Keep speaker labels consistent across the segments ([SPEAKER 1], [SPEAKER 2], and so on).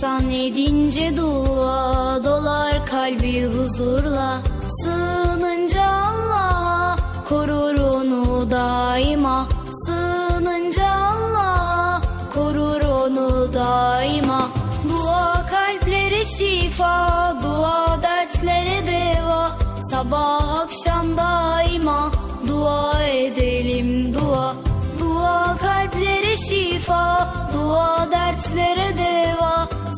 [SPEAKER 1] İnsan edince dua dolar kalbi huzurla. Sığınınca Allah'a korur onu daima. Sığınınca Allah'a korur onu daima. Dua kalplere şifa dua dertlere deva. Sabah akşam daima dua edelim dua. Dua kalplere şifa, dua dertlere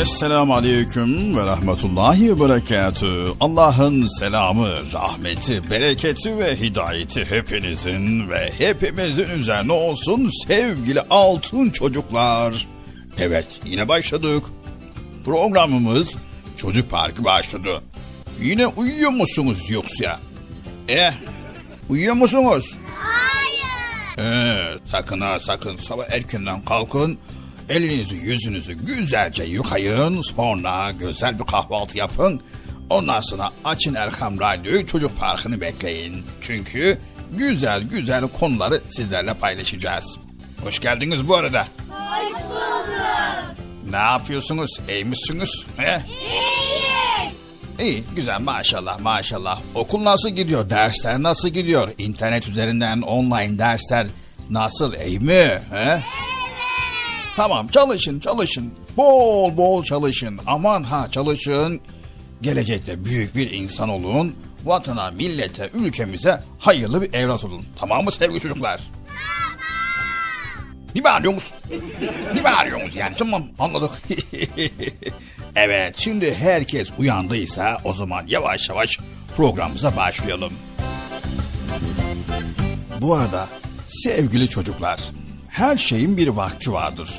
[SPEAKER 2] Esselamu Aleyküm ve Rahmetullahi ve Berekatü. Allah'ın selamı, rahmeti, bereketi ve hidayeti hepinizin ve hepimizin üzerine olsun sevgili altın çocuklar. Evet yine başladık. Programımız
[SPEAKER 3] çocuk parkı başladı. Yine uyuyor musunuz yoksa? Eh, uyuyor musunuz?
[SPEAKER 4] Hayır.
[SPEAKER 3] Ee, sakın ha sakın sabah erkenden kalkın. Elinizi yüzünüzü güzelce yıkayın. Sonra güzel bir kahvaltı yapın. Ondan sonra açın Erkam Radyo'yu çocuk parkını bekleyin. Çünkü güzel güzel konuları sizlerle paylaşacağız. Hoş geldiniz bu arada.
[SPEAKER 4] Hoş bulduk.
[SPEAKER 3] Ne yapıyorsunuz? İyi misiniz? He?
[SPEAKER 4] İyi.
[SPEAKER 3] İyi, güzel maşallah maşallah. Okul nasıl gidiyor? Dersler nasıl gidiyor? İnternet üzerinden online dersler nasıl? İyi mi? He? Tamam çalışın çalışın. Bol bol çalışın. Aman ha çalışın. Gelecekte büyük bir insan olun. Vatana, millete, ülkemize hayırlı bir evlat olun. Tamam mı sevgili çocuklar? Ne bağırıyorsunuz? Ne bağırıyorsunuz yani? Tamam anladık. evet şimdi herkes uyandıysa o zaman yavaş yavaş programımıza başlayalım. Bu arada sevgili çocuklar her şeyin bir vakti vardır.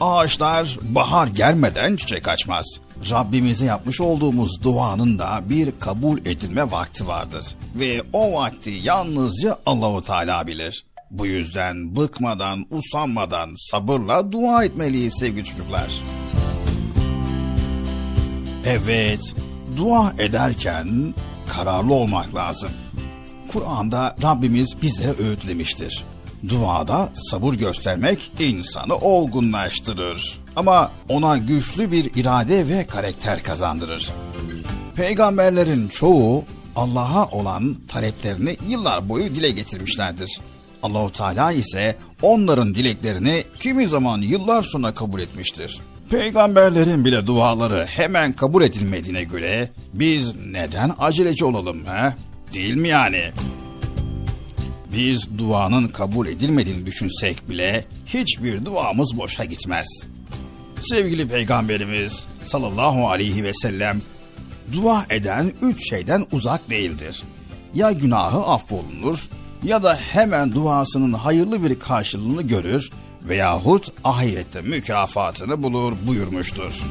[SPEAKER 3] Ağaçlar bahar gelmeden çiçek açmaz. Rabbimize yapmış olduğumuz duanın da bir kabul edilme vakti vardır. Ve o vakti yalnızca Allahu Teala bilir. Bu yüzden bıkmadan, usanmadan sabırla dua etmeliyiz sevgili çocuklar. Evet, dua ederken kararlı olmak lazım. Kur'an'da Rabbimiz bizlere öğütlemiştir. Duada sabır göstermek insanı olgunlaştırır. Ama ona güçlü bir irade ve karakter kazandırır. Peygamberlerin çoğu Allah'a olan taleplerini yıllar boyu dile getirmişlerdir. Allahu Teala ise onların dileklerini kimi zaman yıllar sonra kabul etmiştir. Peygamberlerin bile duaları hemen kabul edilmediğine göre biz neden aceleci olalım he? Değil mi yani? Biz duanın kabul edilmediğini düşünsek bile hiçbir duamız boşa gitmez. Sevgili Peygamberimiz sallallahu aleyhi ve sellem dua eden üç şeyden uzak değildir. Ya günahı affolunur ya da hemen duasının hayırlı bir karşılığını görür veyahut ahirette mükafatını bulur buyurmuştur.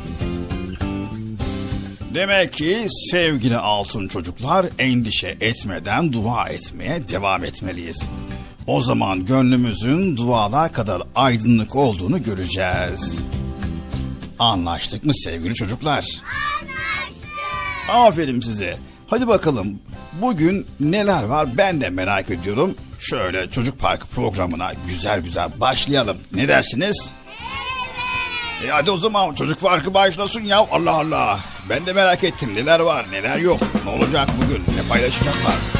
[SPEAKER 3] Demek ki sevgili altın çocuklar endişe etmeden dua etmeye devam etmeliyiz. O zaman gönlümüzün dualar kadar aydınlık olduğunu göreceğiz. Anlaştık mı sevgili çocuklar? Anlaştık. Aferin size. Hadi bakalım bugün neler var ben de merak ediyorum. Şöyle çocuk parkı programına güzel güzel başlayalım. Ne dersiniz? E hadi o zaman çocuk parkı başlasın ya Allah Allah. Ben de merak ettim neler var neler yok. Ne olacak bugün ne paylaşacaklar.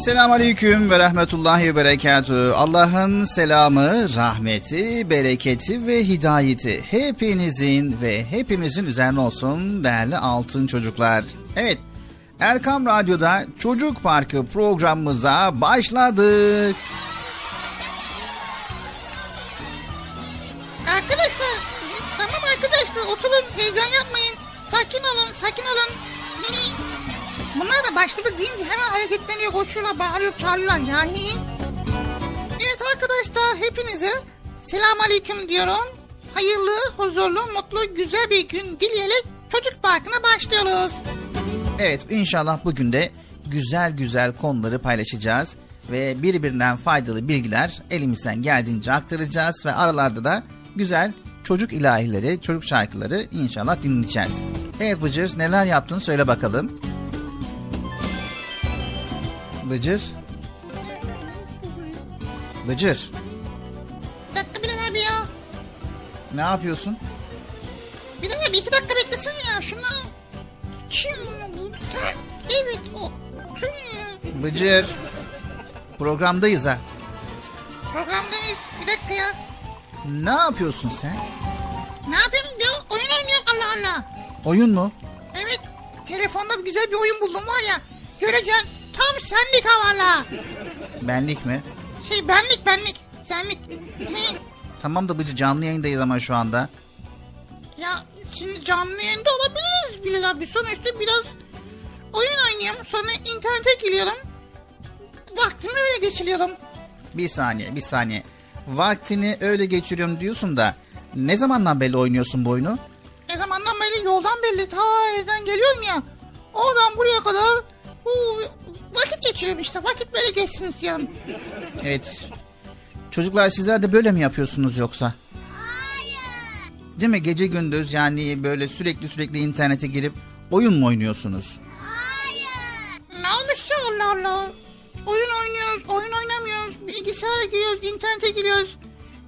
[SPEAKER 3] Esselamu Aleyküm ve Rahmetullahi ve Berekatü. Allah'ın selamı, rahmeti, bereketi ve hidayeti hepinizin ve hepimizin üzerine olsun değerli altın çocuklar. Evet, Erkam Radyo'da Çocuk Parkı programımıza başladık.
[SPEAKER 5] Selam aleyküm diyorum. Hayırlı, huzurlu, mutlu, güzel bir gün dileyerek çocuk parkına başlıyoruz.
[SPEAKER 3] Evet inşallah bugün de güzel güzel konuları paylaşacağız ve birbirinden faydalı bilgiler elimizden geldiğince aktaracağız ve aralarda da güzel çocuk ilahileri, çocuk şarkıları inşallah dinleyeceğiz. Evet Bıcır neler yaptın söyle bakalım. Bıcır. Bıcır. Ne yapıyorsun?
[SPEAKER 5] Bilal abi iki dakika beklesene ya şunu. Çin. Evet o.
[SPEAKER 3] Bıcır. Programdayız ha.
[SPEAKER 5] Programdayız. Bir dakika ya.
[SPEAKER 3] Ne yapıyorsun sen?
[SPEAKER 5] Ne yapayım diyor. Oyun oynuyorum Allah Allah.
[SPEAKER 3] Oyun mu?
[SPEAKER 5] Evet. Telefonda güzel bir oyun buldum var ya. Göreceksin. Tam senlik ha valla.
[SPEAKER 3] Benlik mi?
[SPEAKER 5] Şey benlik benlik. Senlik.
[SPEAKER 3] Tamam da Bıcı canlı yayındayız ama şu anda.
[SPEAKER 5] ya şimdi canlı yayında olabiliriz Bilal abi. Sonuçta biraz oyun oynuyorum. Sonra internete giriyorum. Vaktimi öyle geçiriyorum.
[SPEAKER 3] Bir saniye, bir saniye. Vaktini öyle geçiriyorum diyorsun da ne zamandan beri oynuyorsun bu oyunu?
[SPEAKER 5] Ne zamandan beri yoldan belli ta evden geliyorum ya. Oradan buraya kadar bu vakit geçiriyorum işte. Vakit böyle geçsin istiyorum.
[SPEAKER 3] Evet. Çocuklar sizler de böyle mi yapıyorsunuz yoksa?
[SPEAKER 4] Hayır.
[SPEAKER 3] Değil mi? Gece gündüz yani böyle sürekli sürekli internete girip oyun mu oynuyorsunuz?
[SPEAKER 4] Hayır.
[SPEAKER 5] Ne olmuş ya Allah Allah. Oyun oynuyoruz, oyun oynamıyoruz. Bilgisayara giriyoruz, internete giriyoruz.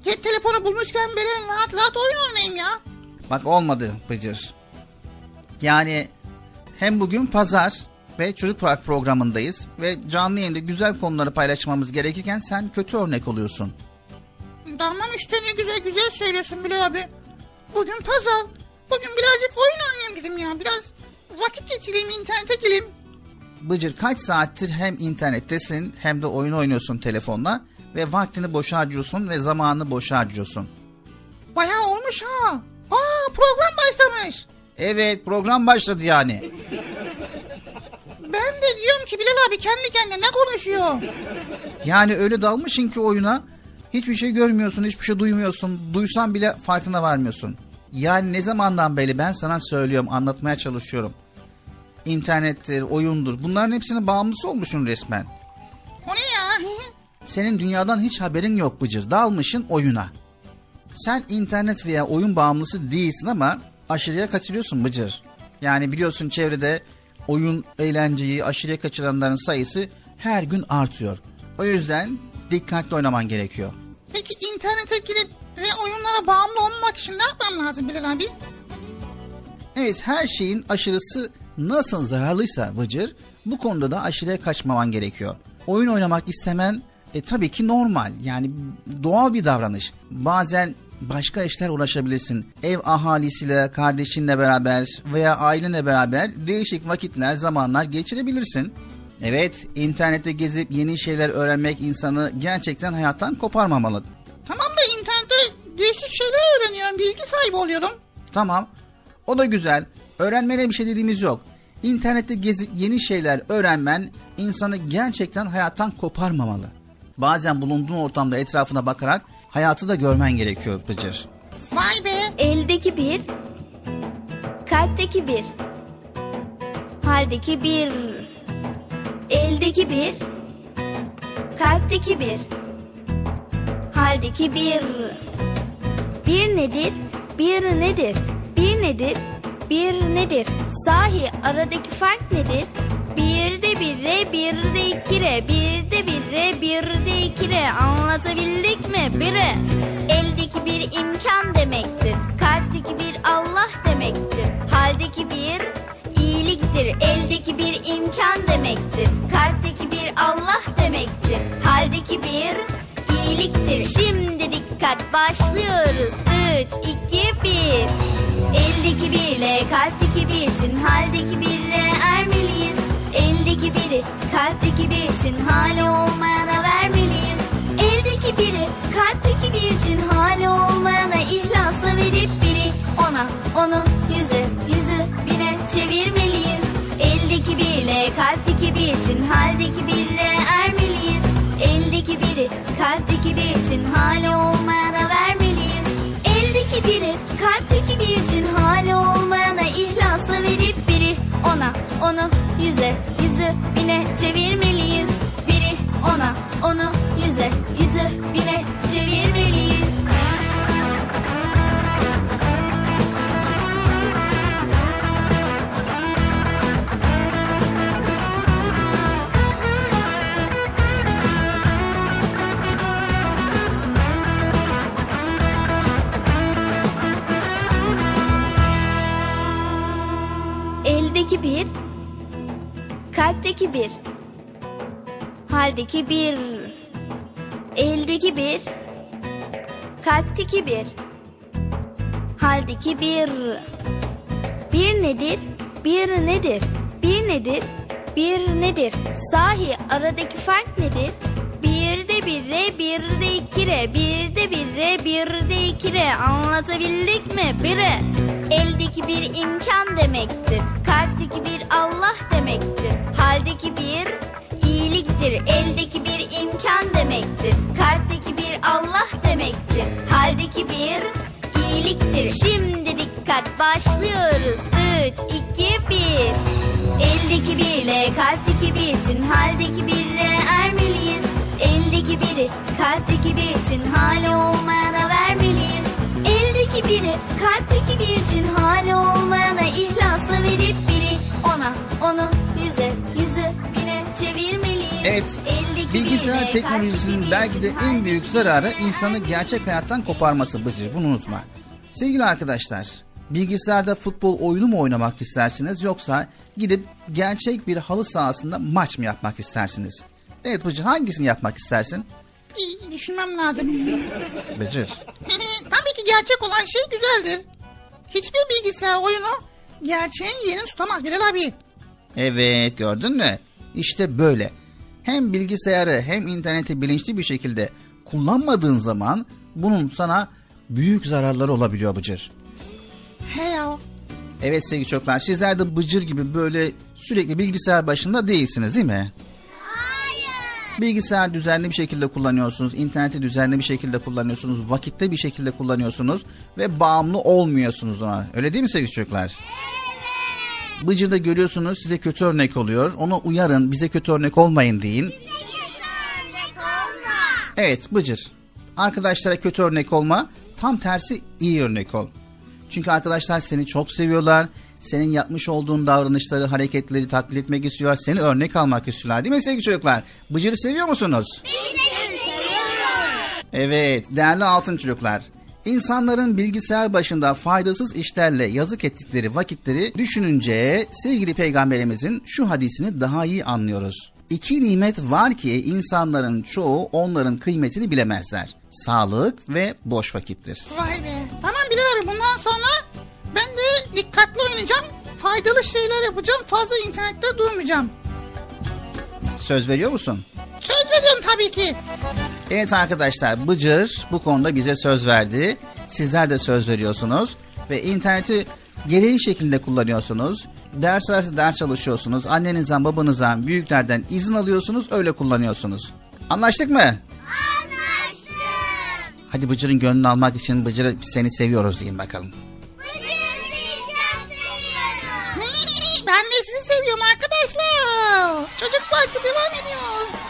[SPEAKER 5] Cep telefonu bulmuşken böyle rahat rahat oyun oynayayım ya.
[SPEAKER 3] Bak olmadı Bıcır. Yani hem bugün pazar ve çocuk park programındayız ve canlı yayında güzel konuları paylaşmamız gerekirken sen kötü örnek oluyorsun.
[SPEAKER 5] Tamam işte ne güzel güzel söylüyorsun Bilal abi. Bugün pazar. Bugün birazcık oyun oynayayım dedim ya. Biraz vakit geçireyim, internete gireyim.
[SPEAKER 3] Bıcır kaç saattir hem internettesin hem de oyun oynuyorsun telefonla ve vaktini boşa harcıyorsun ve zamanını boşa harcıyorsun.
[SPEAKER 5] Bayağı olmuş ha. Aa program başlamış.
[SPEAKER 3] Evet program başladı yani.
[SPEAKER 5] Ben de diyorum ki Bilal abi kendi kendine ne konuşuyor?
[SPEAKER 3] Yani öyle dalmışsın ki oyuna hiçbir şey görmüyorsun, hiçbir şey duymuyorsun. Duysan bile farkına varmıyorsun. Yani ne zamandan beri ben sana söylüyorum, anlatmaya çalışıyorum. İnternettir, oyundur bunların hepsine bağımlısı olmuşsun resmen.
[SPEAKER 5] O ne ya?
[SPEAKER 3] Senin dünyadan hiç haberin yok Bıcır. Dalmışın oyuna. Sen internet veya oyun bağımlısı değilsin ama aşırıya kaçırıyorsun Bıcır. Yani biliyorsun çevrede oyun eğlenceyi aşırıya kaçıranların sayısı her gün artıyor. O yüzden dikkatli oynaman gerekiyor.
[SPEAKER 5] Peki internete girip ve oyunlara bağımlı olmamak için ne yapmam lazım Bilal abi?
[SPEAKER 3] Evet her şeyin aşırısı nasıl zararlıysa Bıcır bu konuda da aşırıya kaçmaman gerekiyor. Oyun oynamak istemen e, tabii ki normal yani doğal bir davranış. Bazen başka işler uğraşabilirsin. Ev ahalisiyle, kardeşinle beraber veya ailenle beraber değişik vakitler, zamanlar geçirebilirsin. Evet, internette gezip yeni şeyler öğrenmek insanı gerçekten hayattan koparmamalı.
[SPEAKER 5] Tamam da internette değişik şeyler öğreniyorum. Bilgi sahibi oluyorum.
[SPEAKER 3] Tamam, o da güzel. Öğrenmene bir şey dediğimiz yok. İnternette gezip yeni şeyler öğrenmen insanı gerçekten hayattan koparmamalı. Bazen bulunduğun ortamda etrafına bakarak hayatı da görmen gerekiyor Bıcır.
[SPEAKER 5] Vay be.
[SPEAKER 6] Eldeki bir, kalpteki bir, haldeki bir, eldeki bir, kalpteki bir, haldeki bir. Bir nedir, bir nedir, bir nedir, bir nedir? Sahi aradaki fark nedir? bire, bir de iki re, bir de bire, bir de iki re. Anlatabildik mi? Bire. Eldeki bir imkan demektir. Kalpteki bir Allah demektir. Haldeki bir iyiliktir. Eldeki bir imkan demektir. Kalpteki bir Allah demektir. Haldeki bir iyiliktir. Şimdi dikkat başlıyoruz. Üç, iki, bir. Eldeki birle kalpteki bir için haldeki birle ermeliyiz. Eldeki biri kalpteki bir için hali olmayana vermeliyiz. Eldeki biri kalpteki bir için hali olmayana ihlasla verip biri ona onu yüze yüzü bine çevirmeliyiz. Eldeki birle kalpteki bir için haldeki birle kalpteki bir, haldeki bir, eldeki bir, kalpteki bir, haldeki bir. Bir nedir, bir nedir, bir nedir, bir nedir? Sahi aradaki fark nedir? Bir de bir re, bir de iki re, bir de bir re, bir de iki re. Anlatabildik mi? Bire. Eldeki bir imkan demektir. Kalpteki bir Allah demektir. Haldeki bir iyiliktir. Eldeki bir imkan demektir. Kalpteki bir Allah demektir. Haldeki bir iyiliktir. Şimdi dikkat başlıyoruz. 3, 2, 1. Eldeki birle kalpteki bir için haldeki birle ermeliyiz. Eldeki biri kalpteki bir için hali olmayana vermeliyiz. Eldeki biri kalpteki bir için hali olmayana ihlasla verip biri ona onu
[SPEAKER 3] Evet, bilgisayar teknolojisinin belki de en büyük zararı insanı gerçek hayattan koparması Bıcır. Bunu unutma. Sevgili arkadaşlar, bilgisayarda futbol oyunu mu oynamak istersiniz yoksa gidip gerçek bir halı sahasında maç mı yapmak istersiniz? Evet Bıcır hangisini yapmak istersin?
[SPEAKER 5] İyi, düşünmem lazım.
[SPEAKER 3] Bıcır.
[SPEAKER 5] Tabii ki gerçek olan şey güzeldir. Hiçbir bilgisayar oyunu gerçeğin yerini tutamaz Bilal abi.
[SPEAKER 3] Evet gördün mü? İşte böyle. Hem bilgisayarı hem interneti bilinçli bir şekilde kullanmadığın zaman bunun sana büyük zararları olabiliyor Bıcır.
[SPEAKER 5] He ya.
[SPEAKER 3] Evet sevgili çocuklar sizler de Bıcır gibi böyle sürekli bilgisayar başında değilsiniz değil mi? Bilgisayar düzenli bir şekilde kullanıyorsunuz, interneti düzenli bir şekilde kullanıyorsunuz, vakitte bir şekilde kullanıyorsunuz ve bağımlı olmuyorsunuz ona. Öyle değil mi sevgili çocuklar? Evet. Bıcır'da görüyorsunuz size kötü örnek oluyor. Ona uyarın, bize kötü örnek olmayın deyin. Evet Bıcır. Arkadaşlara kötü örnek olma. Tam tersi iyi örnek ol. Çünkü arkadaşlar seni çok seviyorlar. Senin yapmış olduğun davranışları, hareketleri taklit etmek istiyorlar. Seni örnek almak istiyorlar. Değil mi sevgili çocuklar? Bıcır'ı seviyor musunuz? Evet değerli altın çocuklar. İnsanların bilgisayar başında faydasız işlerle yazık ettikleri vakitleri düşününce sevgili peygamberimizin şu hadisini daha iyi anlıyoruz. İki nimet var ki insanların çoğu onların kıymetini bilemezler. Sağlık ve boş vakittir.
[SPEAKER 5] Vay be. Tamam Bilal abi bundan sonra ben de dikkatli oynayacağım. Faydalı şeyler yapacağım. Fazla internette durmayacağım.
[SPEAKER 3] Söz veriyor musun?
[SPEAKER 5] Söz veriyorum tabii ki.
[SPEAKER 3] Evet arkadaşlar Bıcır bu konuda bize söz verdi. Sizler de söz veriyorsunuz ve interneti gereği şekilde kullanıyorsunuz. Ders varsa ders çalışıyorsunuz. Annenizden, babanızdan, büyüklerden izin alıyorsunuz, öyle kullanıyorsunuz. Anlaştık mı?
[SPEAKER 7] Anlaştık.
[SPEAKER 3] Hadi Bıcır'ın gönlünü almak için Bıcır'ı seni seviyoruz deyin bakalım.
[SPEAKER 7] Çok seviyorum.
[SPEAKER 5] ben de sizi seviyorum arkadaşlar. Çocuk parkı devam ediyor.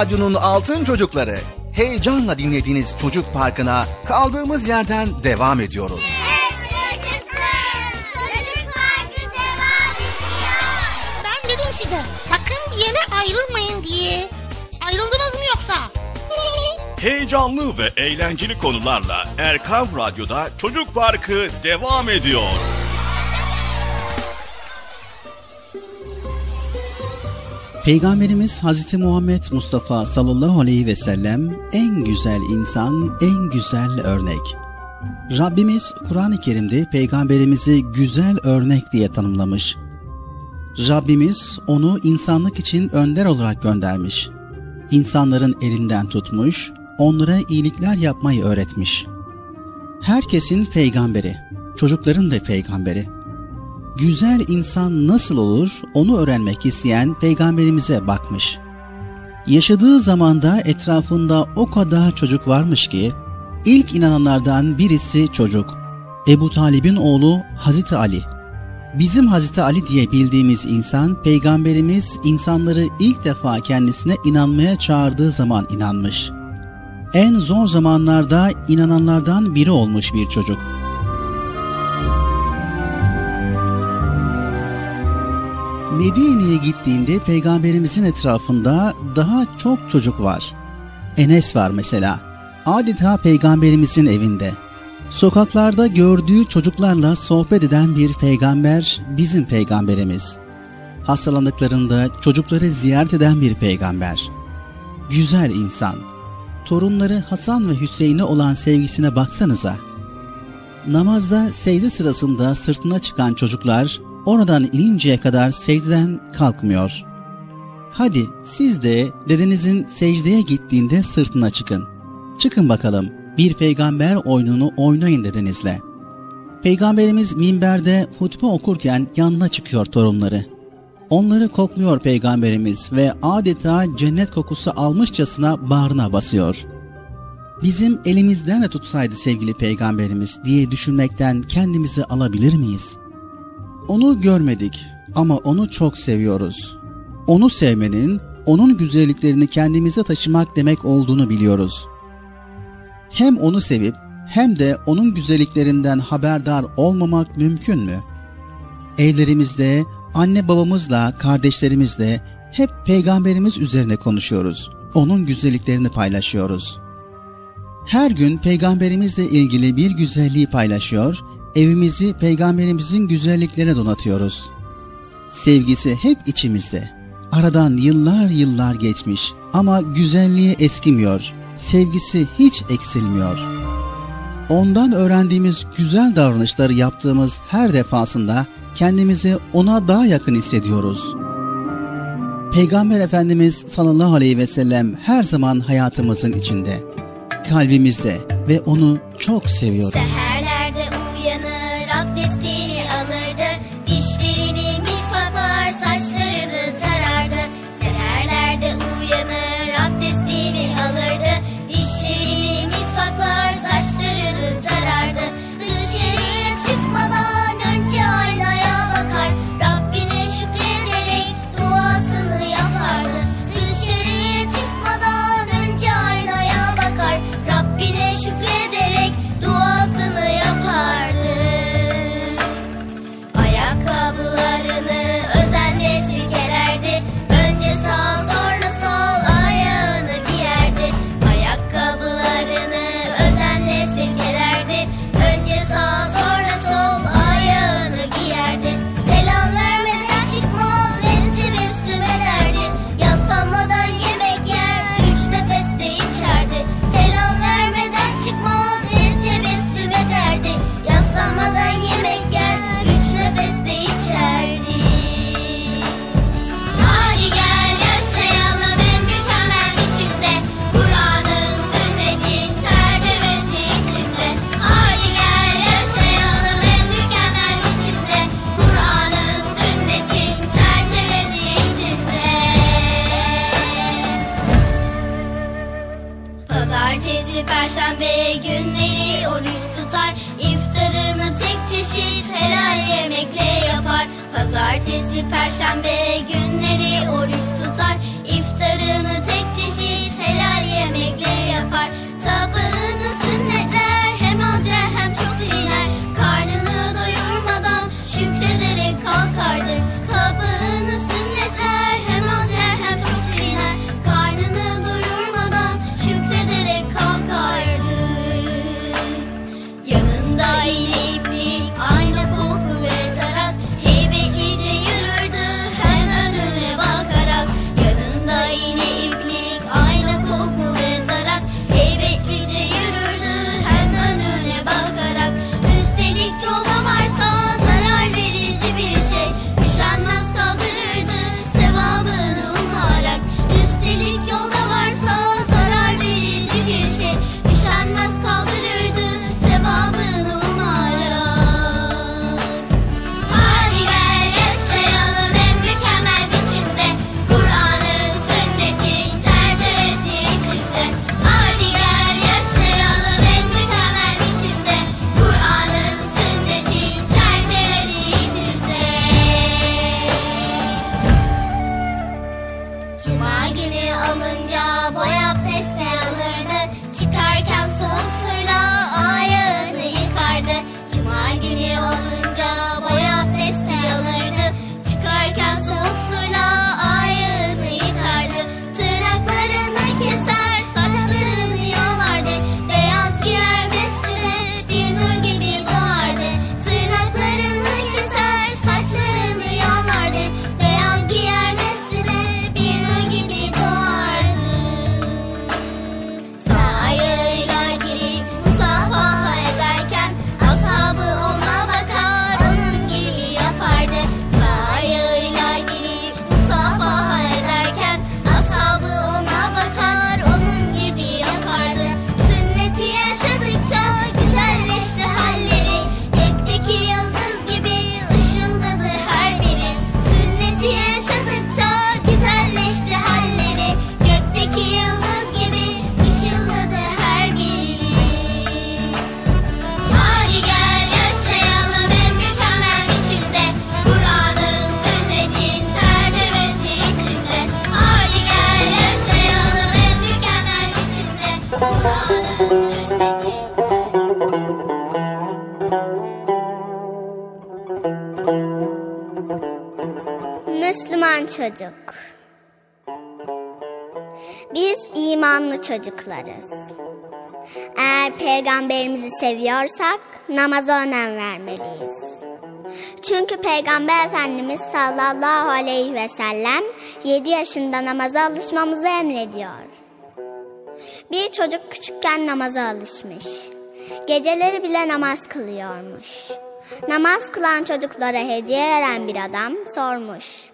[SPEAKER 8] Radyo'nun Altın Çocukları. Heyecanla dinlediğiniz Çocuk Parkı'na kaldığımız yerden devam ediyoruz.
[SPEAKER 4] Hep yaşasın. Çocuk Parkı devam ediyor.
[SPEAKER 5] Ben dedim size sakın bir yere ayrılmayın diye. Ayrıldınız mı yoksa?
[SPEAKER 2] Heyecanlı ve eğlenceli konularla Erkan Radyo'da Çocuk Parkı devam ediyor.
[SPEAKER 3] Peygamberimiz Hazreti Muhammed Mustafa sallallahu aleyhi ve sellem en güzel insan, en güzel örnek. Rabbimiz Kur'an-ı Kerim'de peygamberimizi güzel örnek diye tanımlamış. Rabbimiz onu insanlık için önder olarak göndermiş. İnsanların elinden tutmuş, onlara iyilikler yapmayı öğretmiş. Herkesin peygamberi, çocukların da peygamberi güzel insan nasıl olur onu öğrenmek isteyen peygamberimize bakmış. Yaşadığı zamanda etrafında o kadar çocuk varmış ki ilk inananlardan birisi çocuk. Ebu Talib'in oğlu Hazreti Ali. Bizim Hazreti Ali diye bildiğimiz insan peygamberimiz insanları ilk defa kendisine inanmaya çağırdığı zaman inanmış. En zor zamanlarda inananlardan biri olmuş bir çocuk. Medine'ye gittiğinde peygamberimizin etrafında daha çok çocuk var. Enes var mesela. Adeta peygamberimizin evinde. Sokaklarda gördüğü çocuklarla sohbet eden bir peygamber bizim peygamberimiz. Hastalandıklarında çocukları ziyaret eden bir peygamber. Güzel insan. Torunları Hasan ve Hüseyin'e olan sevgisine baksanıza. Namazda secde sırasında sırtına çıkan çocuklar oradan ininceye kadar secdeden kalkmıyor. Hadi siz de dedenizin secdeye gittiğinde sırtına çıkın. Çıkın bakalım bir peygamber oyununu oynayın dedenizle. Peygamberimiz minberde hutbe okurken yanına çıkıyor torunları. Onları kokluyor peygamberimiz ve adeta cennet kokusu almışçasına bağrına basıyor. Bizim elimizden de tutsaydı sevgili peygamberimiz diye düşünmekten kendimizi alabilir miyiz?'' Onu görmedik ama onu çok seviyoruz. Onu sevmenin, onun güzelliklerini kendimize taşımak demek olduğunu biliyoruz. Hem onu sevip hem de onun güzelliklerinden haberdar olmamak mümkün mü? Evlerimizde anne babamızla, kardeşlerimizle hep peygamberimiz üzerine konuşuyoruz. Onun güzelliklerini paylaşıyoruz. Her gün peygamberimizle ilgili bir güzelliği paylaşıyor evimizi peygamberimizin güzelliklerine donatıyoruz. Sevgisi hep içimizde. Aradan yıllar yıllar geçmiş ama güzelliği eskimiyor. Sevgisi hiç eksilmiyor. Ondan öğrendiğimiz güzel davranışları yaptığımız her defasında kendimizi ona daha yakın hissediyoruz. Peygamber Efendimiz sallallahu aleyhi ve sellem her zaman hayatımızın içinde, kalbimizde ve onu çok seviyoruz.
[SPEAKER 6] Namaza önem vermeliyiz. Çünkü Peygamber Efendimiz sallallahu aleyhi ve sellem 7 yaşında namaza alışmamızı emrediyor. Bir çocuk küçükken namaza alışmış. Geceleri bile namaz kılıyormuş. Namaz kılan çocuklara hediye veren bir adam sormuş.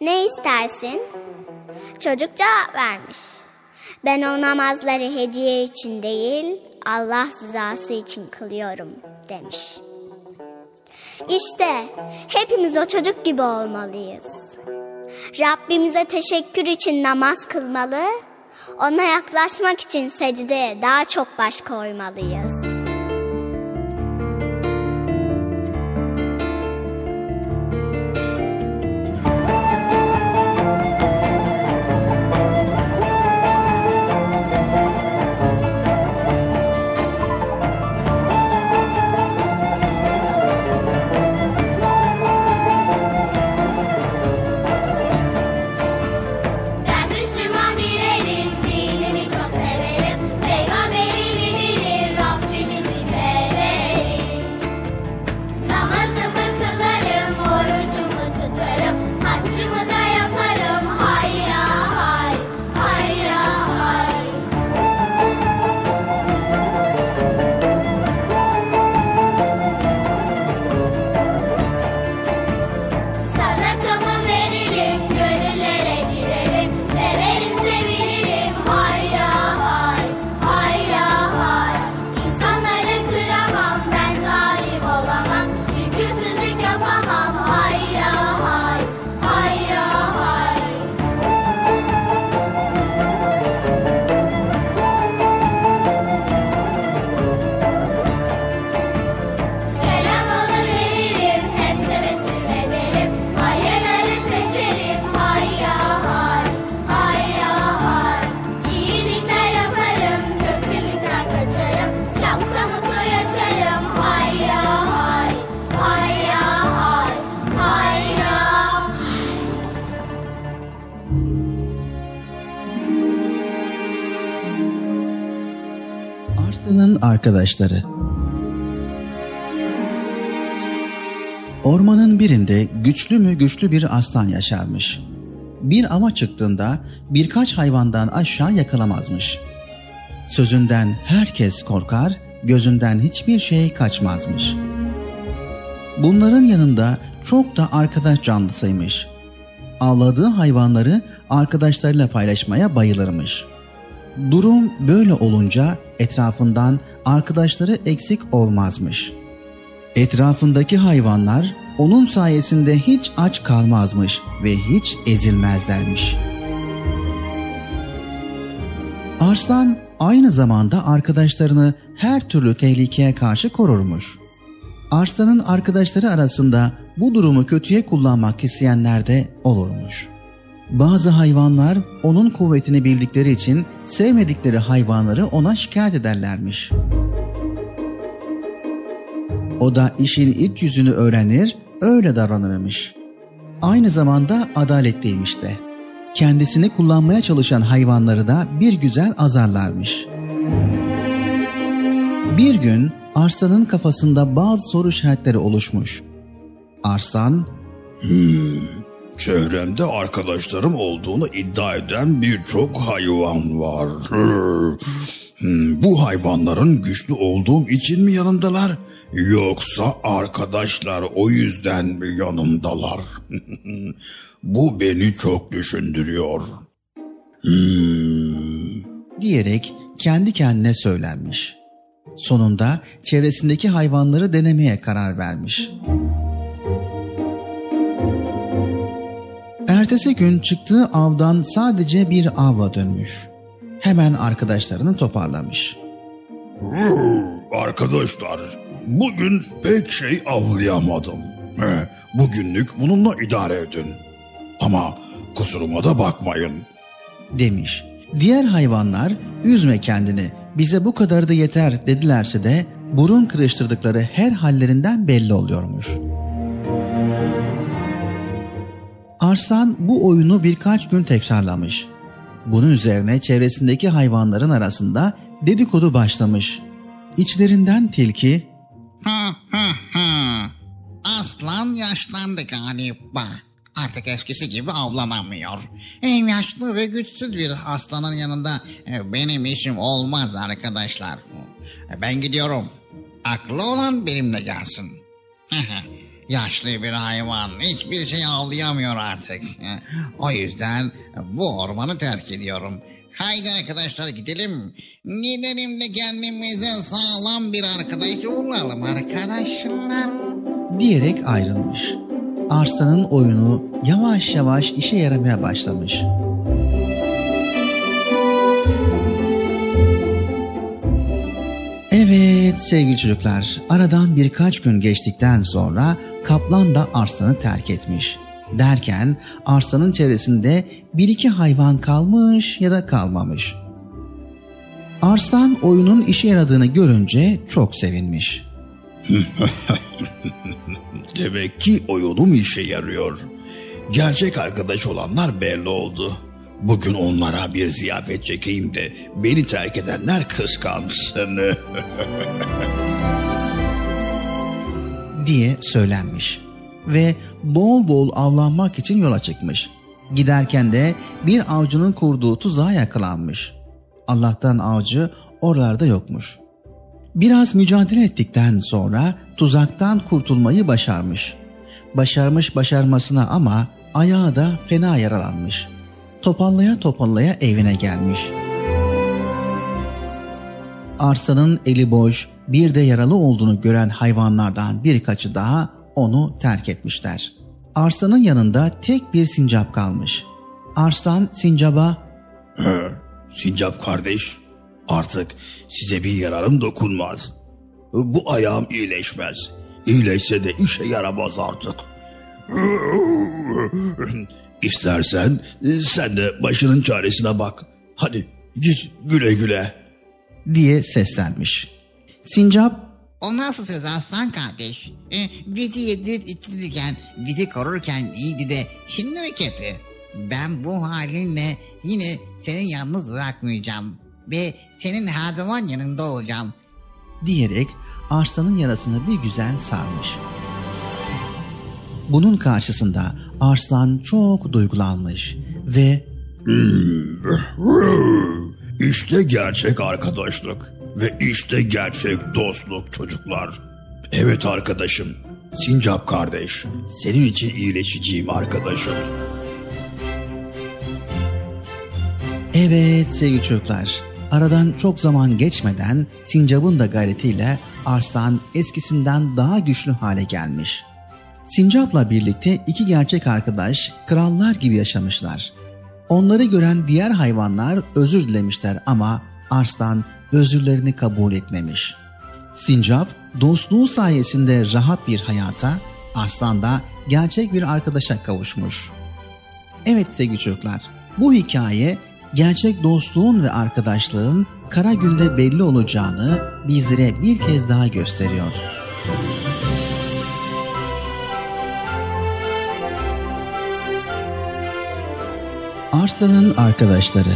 [SPEAKER 6] Ne istersin? Çocuk cevap vermiş. Ben o namazları hediye için değil, Allah rızası için kılıyorum demiş. İşte hepimiz o çocuk gibi olmalıyız. Rabbimize teşekkür için namaz kılmalı, ona yaklaşmak için secdeye daha çok baş koymalıyız.
[SPEAKER 3] Arkadaşları Ormanın birinde güçlü mü güçlü bir aslan yaşarmış. Bir ava çıktığında birkaç hayvandan aşağı yakalamazmış. Sözünden herkes korkar, gözünden hiçbir şey kaçmazmış. Bunların yanında çok da arkadaş canlısıymış. Avladığı hayvanları arkadaşlarıyla paylaşmaya bayılırmış.'' Durum böyle olunca etrafından arkadaşları eksik olmazmış. Etrafındaki hayvanlar onun sayesinde hiç aç kalmazmış ve hiç ezilmezlermiş. Arslan aynı zamanda arkadaşlarını her türlü tehlikeye karşı korurmuş. Arslan'ın arkadaşları arasında bu durumu kötüye kullanmak isteyenler de olurmuş.'' Bazı hayvanlar onun kuvvetini bildikleri için sevmedikleri hayvanları ona şikayet ederlermiş. O da işin iç yüzünü öğrenir, öyle davranırmış. Aynı zamanda adaletliymiş de. Kendisini kullanmaya çalışan hayvanları da bir güzel azarlarmış. Bir gün Arslan'ın kafasında bazı soru işaretleri oluşmuş. Arslan,
[SPEAKER 2] Çevremde arkadaşlarım olduğunu iddia eden birçok hayvan var. Hmm, Bu hayvanların güçlü olduğum için mi yanımdalar? Yoksa arkadaşlar o yüzden mi yanımdalar? Bu beni çok düşündürüyor. Hmm.
[SPEAKER 3] diyerek kendi kendine söylenmiş. Sonunda çevresindeki hayvanları denemeye karar vermiş. Ertesi gün çıktığı avdan sadece bir avla dönmüş. Hemen arkadaşlarını toparlamış.
[SPEAKER 2] Arkadaşlar, bugün pek şey avlayamadım. Bugünlük bununla idare edin. Ama kusuruma da bakmayın.
[SPEAKER 3] demiş. Diğer hayvanlar üzme kendini Bize bu kadar da yeter dedilerse de burun kırıştırdıkları her hallerinden belli oluyormuş. Arslan bu oyunu birkaç gün tekrarlamış. Bunun üzerine çevresindeki hayvanların arasında dedikodu başlamış. İçlerinden tilki.
[SPEAKER 9] Aslan yaşlandı galiba. Artık eskisi gibi avlanamıyor. Hem yaşlı ve güçsüz bir aslanın yanında e, benim işim olmaz arkadaşlar. E, Ben gidiyorum. Aklı olan benimle gelsin. Yaşlı bir hayvan hiçbir şey avlayamıyor artık. O yüzden bu ormanı terk ediyorum. Haydi arkadaşlar gidelim. Gidelim de kendimize sağlam bir arkadaş bulalım arkadaşlar.
[SPEAKER 3] diyerek ayrılmış. Arslan'ın oyunu yavaş yavaş işe yaramaya başlamış. Evet sevgili çocuklar, aradan birkaç gün geçtikten sonra kaplan da arslanı terk etmiş. Derken arslanın çevresinde bir iki hayvan kalmış ya da kalmamış. Arslan oyunun işe yaradığını görünce çok sevinmiş.
[SPEAKER 2] Demek ki oyunum işe yarıyor. Gerçek arkadaş olanlar belli oldu. Bugün onlara bir ziyafet çekeyim de beni terk edenler kıskansın.
[SPEAKER 3] diye söylenmiş ve bol bol avlanmak için yola çıkmış. Giderken de bir avcının kurduğu tuzağa yakalanmış. Allah'tan avcı oralarda yokmuş. Biraz mücadele ettikten sonra tuzaktan kurtulmayı başarmış. Başarmış başarmasına ama ayağı da fena yaralanmış. Topallaya topallaya evine gelmiş. Arslanın eli boş, bir de yaralı olduğunu gören hayvanlardan birkaçı daha onu terk etmişler. Arslanın yanında tek bir sincap kalmış. Arslan sincaba
[SPEAKER 2] Sincap kardeş, artık size bir yararım dokunmaz. Bu ayağım iyileşmez. İyileşse de işe yaramaz artık. İstersen sen de başının çaresine bak. Hadi git güle güle.
[SPEAKER 3] Diye seslenmiş. Sincap
[SPEAKER 9] O nasıl söz aslan kardeş? E, bizi yedirip içtirirken, bizi korurken iyiydi de şimdi mi kötü? Ben bu halinle yine seni yalnız bırakmayacağım. Ve senin her zaman yanında olacağım.
[SPEAKER 3] diyerek arslanın yarasını bir güzel sarmış. Bunun karşısında arslan çok duygulanmış ve
[SPEAKER 2] İşte gerçek arkadaşlık ve işte gerçek dostluk çocuklar. Evet arkadaşım, Sincap kardeş, senin için iyileşeceğim arkadaşım.
[SPEAKER 3] evet sevgili çocuklar aradan çok zaman geçmeden sincapın da gayretiyle arslan eskisinden daha güçlü hale gelmiş. Sincap'la birlikte iki gerçek arkadaş krallar gibi yaşamışlar. Onları gören diğer hayvanlar özür dilemişler ama Arslan özürlerini kabul etmemiş. Sincap dostluğu sayesinde rahat bir hayata, Arslan da gerçek bir arkadaşa kavuşmuş. Evet sevgili çocuklar, bu hikaye gerçek dostluğun ve arkadaşlığın kara günde belli olacağını bizlere bir kez daha gösteriyor. Arslan'ın arkadaşları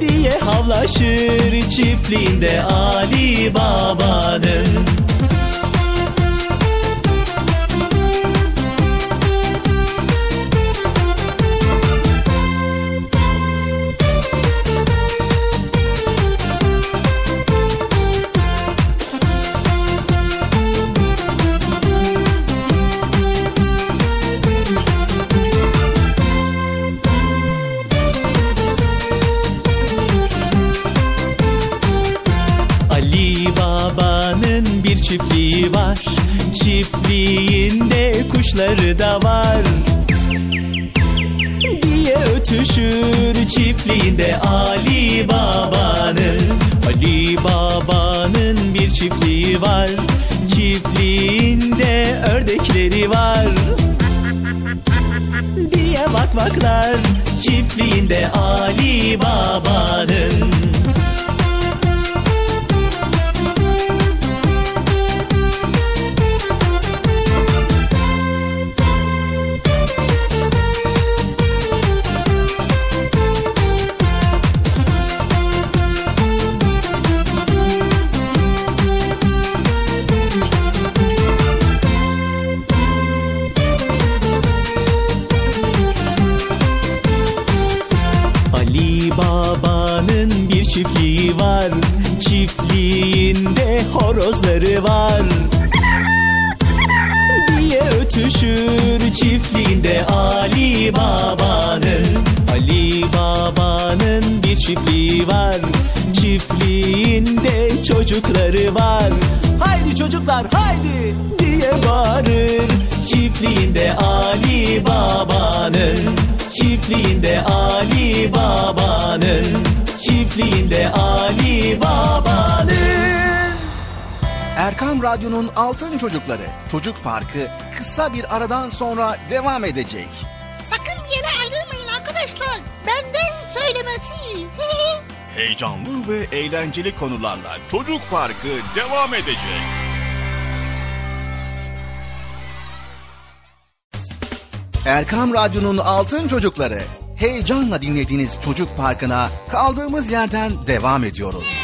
[SPEAKER 10] Diye
[SPEAKER 11] havlaşır çiftliğinde Ali Baba'nın çiftliği var. Çiftliğinde kuşları da var. Diye ötüşür çiftliğinde Ali Baba'nın. Ali Baba'nın bir çiftliği var. Çiftliğinde ördekleri var. Diye vakvaklar çiftliğinde Ali Baba'nın çocukları var. Haydi çocuklar haydi diye bağırır. Çiftliğinde Ali Baba'nın Çiftliğinde Ali Baba'nın Çiftliğinde Ali Baba'nın.
[SPEAKER 3] Erkam Radyo'nun Altın Çocukları Çocuk Parkı kısa bir aradan sonra devam edecek.
[SPEAKER 2] Heyecanlı ve eğlenceli konularla Çocuk Parkı devam edecek.
[SPEAKER 3] Erkam Radyo'nun Altın Çocukları heyecanla dinlediğiniz Çocuk Parkı'na kaldığımız yerden devam ediyoruz.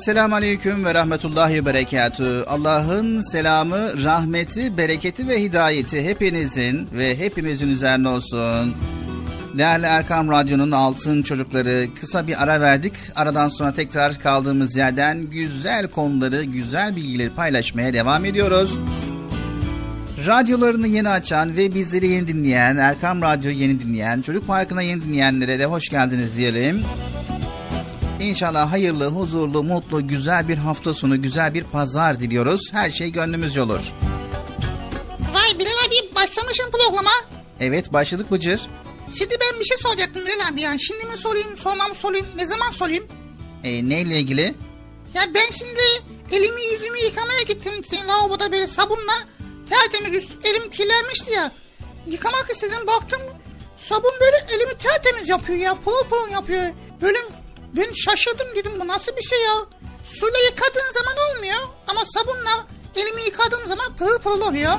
[SPEAKER 3] Esselamu Aleyküm ve Rahmetullahi Berekatü. Allah'ın selamı, rahmeti, bereketi ve hidayeti hepinizin ve hepimizin üzerine olsun. Değerli Erkam Radyo'nun altın çocukları kısa bir ara verdik. Aradan sonra tekrar kaldığımız yerden güzel konuları, güzel bilgileri paylaşmaya devam ediyoruz. Radyolarını yeni açan ve bizleri yeni dinleyen, Erkam Radyo yeni dinleyen, Çocuk Parkı'na yeni dinleyenlere de hoş geldiniz diyelim. İnşallah hayırlı, huzurlu, mutlu, güzel bir hafta sonu, güzel bir pazar diliyoruz. Her şey gönlümüzce olur.
[SPEAKER 5] Vay Bilal abi başlamışsın programa.
[SPEAKER 3] Evet başladık Bıcır.
[SPEAKER 5] Şimdi ben bir şey soracaktım Bilal abi ya. Şimdi mi sorayım, sonra mı sorayım, ne zaman sorayım?
[SPEAKER 3] E, neyle ilgili?
[SPEAKER 5] Ya ben şimdi elimi yüzümü yıkamaya gittim lavaboda böyle sabunla. Tertemiz elim kirlenmişti ya. Yıkamak istedim baktım sabun böyle elimi tertemiz yapıyor ya. Pırıl pırıl yapıyor. Böyle ben şaşırdım dedim bu nasıl bir şey ya. Suyla yıkadığın zaman olmuyor ama sabunla elimi yıkadığım zaman pırıl pırıl oluyor.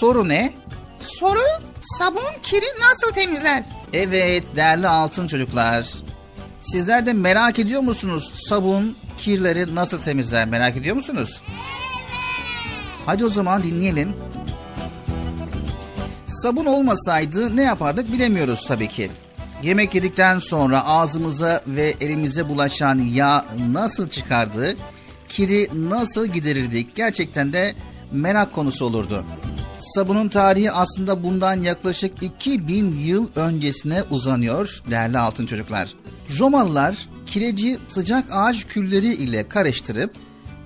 [SPEAKER 3] Soru ne?
[SPEAKER 5] Soru sabun kiri nasıl temizler?
[SPEAKER 3] Evet değerli altın çocuklar. Sizler de merak ediyor musunuz sabun kirleri nasıl temizler merak ediyor musunuz? Hadi o zaman dinleyelim. Sabun olmasaydı ne yapardık bilemiyoruz tabii ki. Yemek yedikten sonra ağzımıza ve elimize bulaşan yağ nasıl çıkardı, kiri nasıl giderirdik gerçekten de merak konusu olurdu. Sabunun tarihi aslında bundan yaklaşık 2000 yıl öncesine uzanıyor değerli altın çocuklar. Romalılar kireci sıcak ağaç külleri ile karıştırıp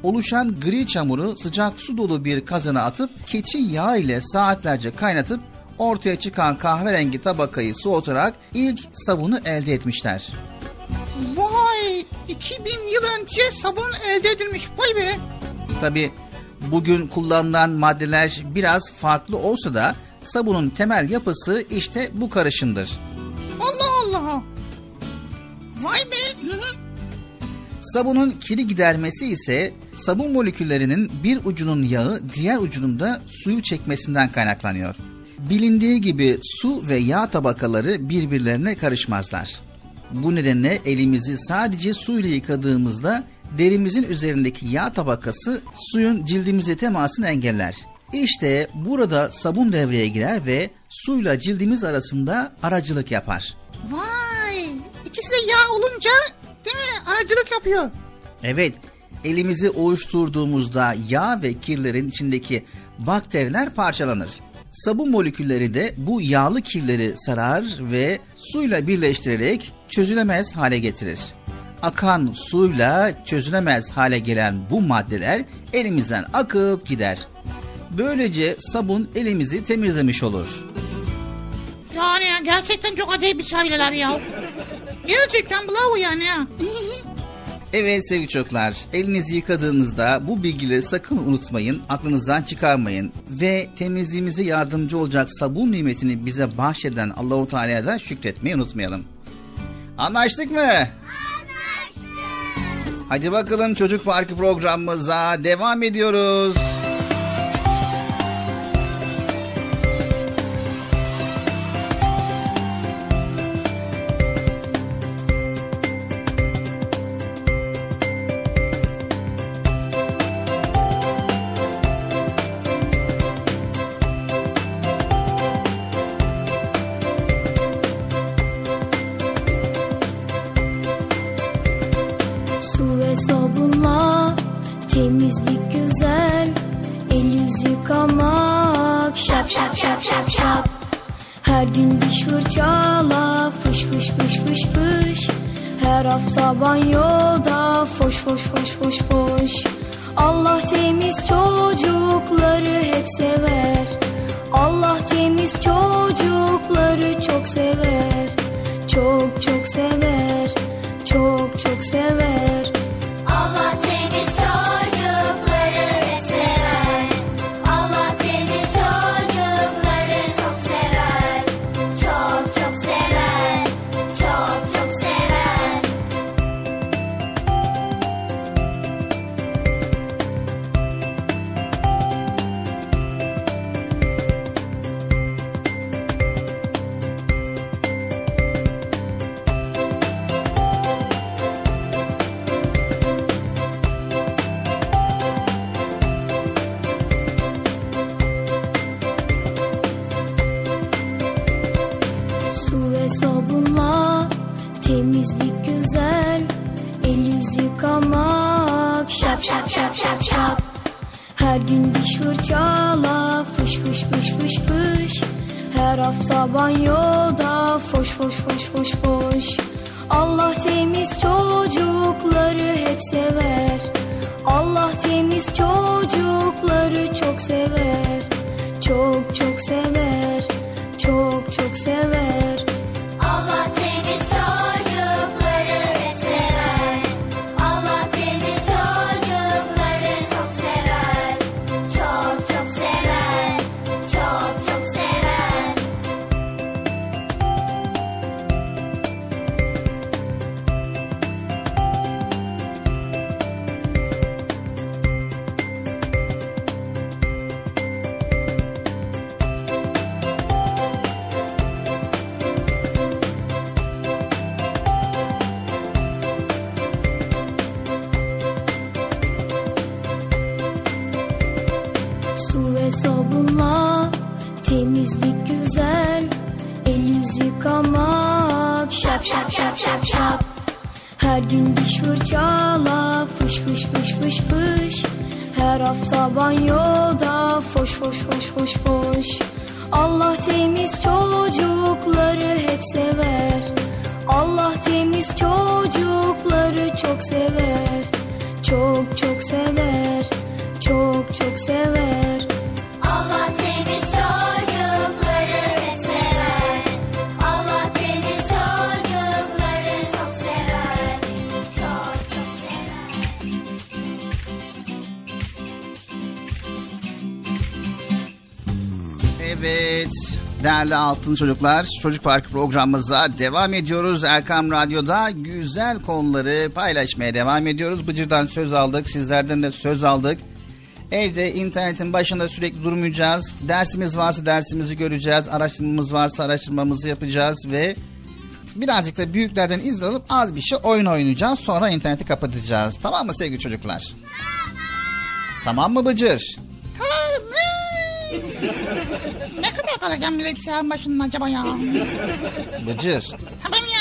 [SPEAKER 3] oluşan gri çamuru sıcak su dolu bir kazana atıp keçi yağı ile saatlerce kaynatıp ortaya çıkan kahverengi tabakayı soğutarak ilk sabunu elde etmişler.
[SPEAKER 5] Vay 2000 yıl önce sabun elde edilmiş vay be.
[SPEAKER 3] Tabi bugün kullanılan maddeler biraz farklı olsa da sabunun temel yapısı işte bu karışımdır.
[SPEAKER 5] Allah Allah. Vay be.
[SPEAKER 3] Sabunun kiri gidermesi ise sabun moleküllerinin bir ucunun yağı diğer ucunun da suyu çekmesinden kaynaklanıyor. Bilindiği gibi su ve yağ tabakaları birbirlerine karışmazlar. Bu nedenle elimizi sadece suyla yıkadığımızda derimizin üzerindeki yağ tabakası suyun cildimize temasını engeller. İşte burada sabun devreye girer ve suyla cildimiz arasında aracılık yapar.
[SPEAKER 5] Vay ikisi de yağ olunca değil mi aracılık yapıyor.
[SPEAKER 3] Evet, elimizi ovuşturduğumuzda yağ ve kirlerin içindeki bakteriler parçalanır. Sabun molekülleri de bu yağlı kirleri sarar ve suyla birleştirerek çözülemez hale getirir. Akan suyla çözülemez hale gelen bu maddeler elimizden akıp gider. Böylece sabun elimizi temizlemiş olur.
[SPEAKER 5] Yani ya, gerçekten çok acayip bir şeyler ya. Gerçekten bravo yani ya.
[SPEAKER 3] Evet sevgili çocuklar, elinizi yıkadığınızda bu bilgileri sakın unutmayın, aklınızdan çıkarmayın ve temizliğimize yardımcı olacak sabun nimetini bize bahşeden Allahu Teala'ya da şükretmeyi unutmayalım. Anlaştık mı? Anlaştık. Hadi bakalım çocuk farkı programımıza devam ediyoruz.
[SPEAKER 1] Yıkamak Şap şap şap şap şap. Her gün diş fırçala Fış fış fış fış fış. Her hafta banyoda Foş foş foş foş foş. Allah temiz çocukları hep sever. Allah temiz çocukları çok sever. Çok çok sever. Çok çok sever.
[SPEAKER 12] Allah
[SPEAKER 3] değerli altın çocuklar Çocuk Parkı programımıza devam ediyoruz. Erkam Radyo'da güzel konuları paylaşmaya devam ediyoruz. Bıcır'dan söz aldık sizlerden de söz aldık. Evde internetin başında sürekli durmayacağız. Dersimiz varsa dersimizi göreceğiz. Araştırmamız varsa araştırmamızı yapacağız ve birazcık da büyüklerden izin alıp az bir şey oyun oynayacağız. Sonra interneti kapatacağız. Tamam mı sevgili çocuklar? Tamam mı Bıcır?
[SPEAKER 5] Tamam. Ne kadar kalacağım bilgisayarın başında acaba ya?
[SPEAKER 3] Bıcır.
[SPEAKER 5] tamam ya.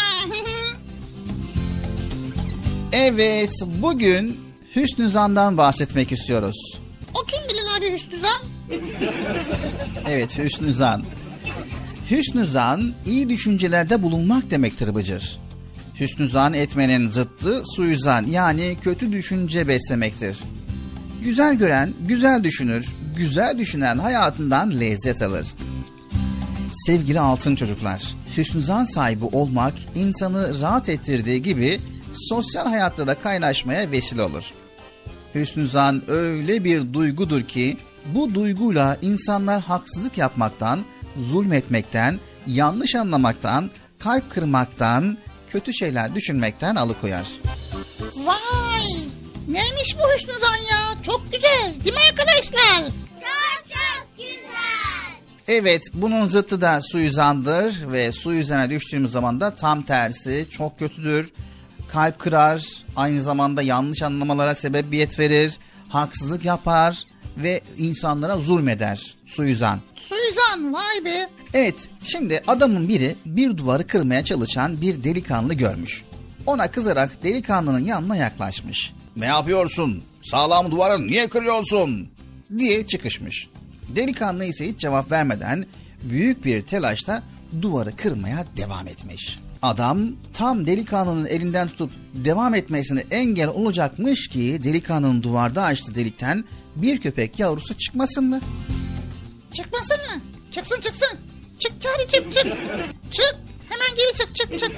[SPEAKER 3] Evet, bugün Hüsnü Zan'dan bahsetmek istiyoruz.
[SPEAKER 5] o kim bilir abi Hüsnü Zan?
[SPEAKER 3] Evet, Hüsnü Zan. Hüsnü Zan, iyi düşüncelerde bulunmak demektir Bıcır. Hüsnü Zan etmenin zıttı suizan yani kötü düşünce beslemektir. Güzel gören, güzel düşünür, güzel düşünen hayatından lezzet alır. Sevgili altın çocuklar, hüsnü zan sahibi olmak insanı rahat ettirdiği gibi sosyal hayatta da kaynaşmaya vesile olur. Hüsnü zan öyle bir duygudur ki bu duyguyla insanlar haksızlık yapmaktan, zulmetmekten, yanlış anlamaktan, kalp kırmaktan, kötü şeyler düşünmekten alıkoyar.
[SPEAKER 5] Vay! Neymiş bu Hüsnü Zan ya? Çok güzel değil mi arkadaşlar?
[SPEAKER 12] Çok çok güzel.
[SPEAKER 3] Evet bunun zıttı da suizandır ve suizana düştüğümüz zaman da tam tersi çok kötüdür. Kalp kırar, aynı zamanda yanlış anlamalara sebebiyet verir, haksızlık yapar ve insanlara zulmeder suizan.
[SPEAKER 5] Suizan vay be.
[SPEAKER 3] Evet şimdi adamın biri bir duvarı kırmaya çalışan bir delikanlı görmüş. Ona kızarak delikanlının yanına yaklaşmış. Ne yapıyorsun? Sağlam duvarı niye kırıyorsun? diye çıkışmış. Delikanlı ise hiç cevap vermeden büyük bir telaşla duvarı kırmaya devam etmiş. Adam tam delikanlının elinden tutup devam etmesine engel olacakmış ki delikanlının duvarda açtığı delikten bir köpek yavrusu çıkmasın mı?
[SPEAKER 5] Çıkmasın mı? Çıksın çıksın. Çık Charlie çık çık. Çık. Hemen geri çık çık çık.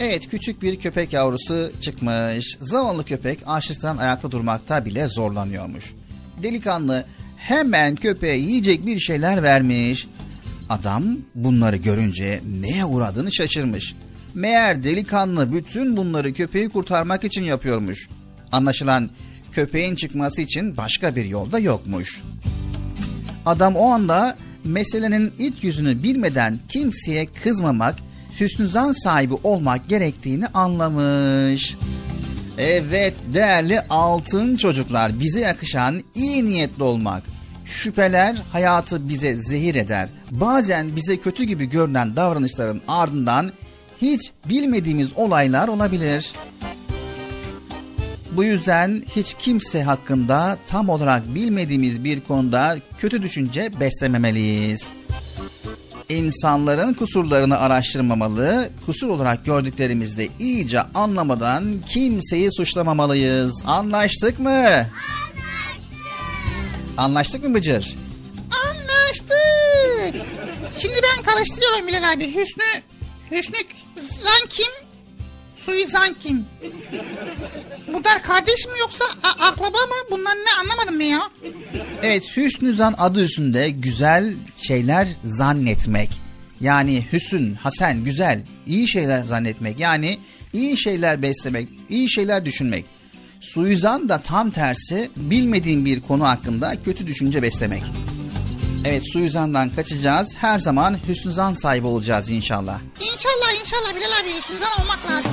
[SPEAKER 3] Evet küçük bir köpek yavrusu çıkmış. Zavallı köpek açlıktan ayakta durmakta bile zorlanıyormuş. Delikanlı hemen köpeğe yiyecek bir şeyler vermiş. Adam bunları görünce neye uğradığını şaşırmış. Meğer delikanlı bütün bunları köpeği kurtarmak için yapıyormuş. Anlaşılan köpeğin çıkması için başka bir yolda yokmuş. Adam o anda meselenin iç yüzünü bilmeden kimseye kızmamak, hüsnü sahibi olmak gerektiğini anlamış. Evet değerli altın çocuklar bize yakışan iyi niyetli olmak. Şüpheler hayatı bize zehir eder. Bazen bize kötü gibi görünen davranışların ardından hiç bilmediğimiz olaylar olabilir. Bu yüzden hiç kimse hakkında tam olarak bilmediğimiz bir konuda kötü düşünce beslememeliyiz. İnsanların kusurlarını araştırmamalı, kusur olarak gördüklerimizde iyice anlamadan kimseyi suçlamamalıyız. Anlaştık mı? Anlaştık. Anlaştık mı Bıcır?
[SPEAKER 5] Anlaştık. Şimdi ben karıştırıyorum Bilal abi. Hüsnü, Hüsnü Zan kim? Suizan kim? Bunlar kardeş mi yoksa akraba mı? Bunlar ne anlamadım ben ya.
[SPEAKER 3] Evet hüsnü zan adı üstünde güzel şeyler zannetmek. Yani hüsün, hasen, güzel, iyi şeyler zannetmek. Yani iyi şeyler beslemek, iyi şeyler düşünmek. Suizan da tam tersi bilmediğin bir konu hakkında kötü düşünce beslemek. Evet suizandan kaçacağız. Her zaman hüsnü zan sahibi olacağız inşallah.
[SPEAKER 5] İnşallah inşallah Bilal abi Suzan olmak lazım.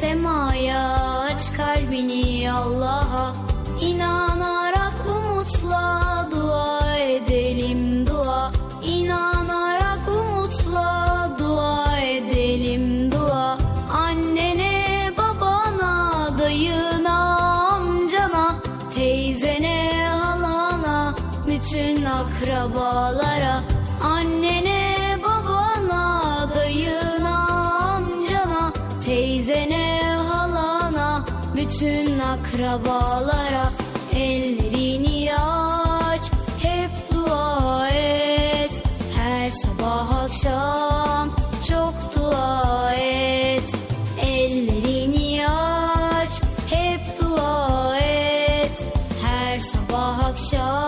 [SPEAKER 1] Semaya aç kalbini Allah'a. İnanarak umutla dua edelim dua. İnanarak umutla dua edelim dua. Annene babana dayına amcana Teyzene halana bütün akrabalara bütün akrabalara Ellerini aç. Hep dua et. Her sabah akşam çok dua et. Ellerini aç. Hep dua et. Her sabah akşam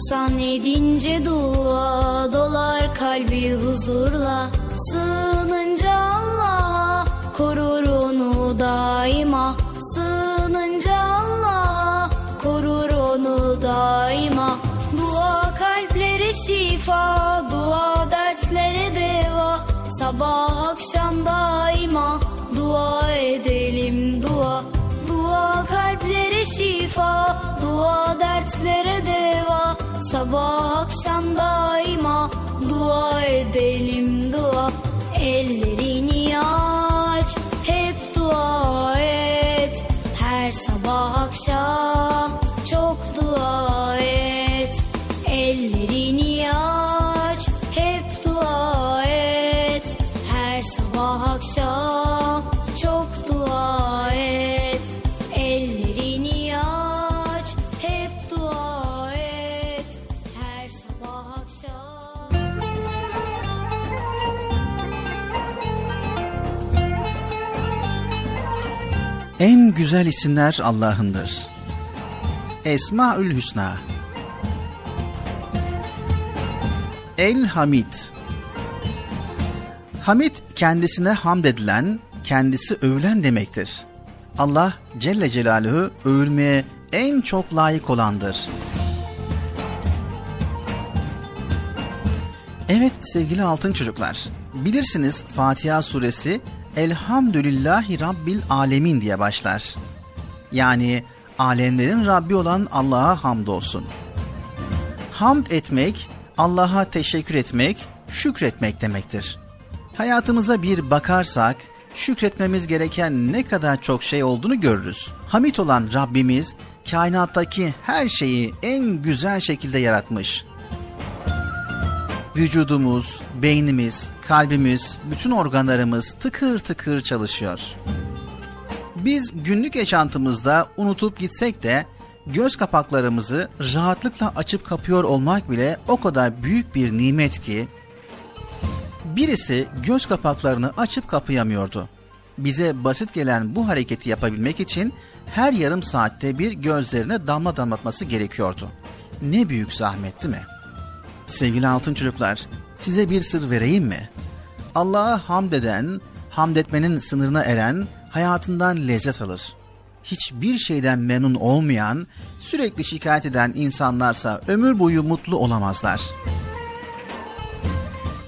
[SPEAKER 1] İnsan edince dua dolar kalbi huzurla. Sığınınca Allah'a korur onu daima. Sığınınca Allah'a korur onu daima. Dua kalplere şifa dua derslere deva. Sabah akşam daima dua edelim dua. Dua kalplere şifa dua dertlere deva Sabah akşam daima dua edelim dua. Ellerini aç hep dua et. Her sabah akşam çok dua et
[SPEAKER 3] En güzel isimler Allah'ındır. Esmaül Hüsna El Hamid Hamid kendisine hamd edilen, kendisi övülen demektir. Allah Celle Celaluhu övülmeye en çok layık olandır. Evet sevgili altın çocuklar, bilirsiniz Fatiha suresi Elhamdülillahi Rabbil Alemin diye başlar. Yani alemlerin Rabbi olan Allah'a hamdolsun. Hamd etmek, Allah'a teşekkür etmek, şükretmek demektir. Hayatımıza bir bakarsak, şükretmemiz gereken ne kadar çok şey olduğunu görürüz. Hamid olan Rabbimiz, kainattaki her şeyi en güzel şekilde yaratmış. Vücudumuz, beynimiz, kalbimiz, bütün organlarımız tıkır tıkır çalışıyor. Biz günlük yaşantımızda unutup gitsek de göz kapaklarımızı rahatlıkla açıp kapıyor olmak bile o kadar büyük bir nimet ki birisi göz kapaklarını açıp kapayamıyordu. Bize basit gelen bu hareketi yapabilmek için her yarım saatte bir gözlerine damla damlatması gerekiyordu. Ne büyük zahmet değil mi? Sevgili altın çocuklar, size bir sır vereyim mi? Allah'a hamd eden, hamd etmenin sınırına eren hayatından lezzet alır. Hiçbir şeyden memnun olmayan, sürekli şikayet eden insanlarsa ömür boyu mutlu olamazlar.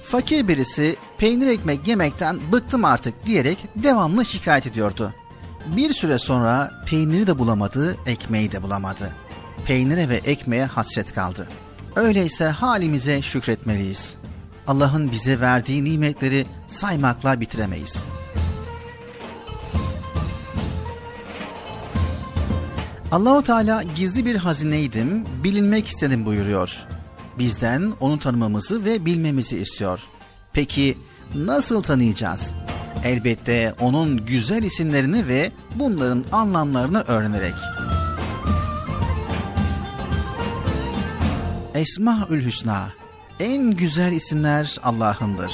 [SPEAKER 3] Fakir birisi peynir ekmek yemekten bıktım artık diyerek devamlı şikayet ediyordu. Bir süre sonra peyniri de bulamadı, ekmeği de bulamadı. Peynire ve ekmeğe hasret kaldı. Öyleyse halimize şükretmeliyiz. Allah'ın bize verdiği nimetleri saymakla bitiremeyiz. Allahu Teala gizli bir hazineydim, bilinmek istedim buyuruyor. Bizden onu tanımamızı ve bilmemizi istiyor. Peki nasıl tanıyacağız? Elbette onun güzel isimlerini ve bunların anlamlarını öğrenerek. Esmaül Hüsna en güzel isimler Allah'ındır.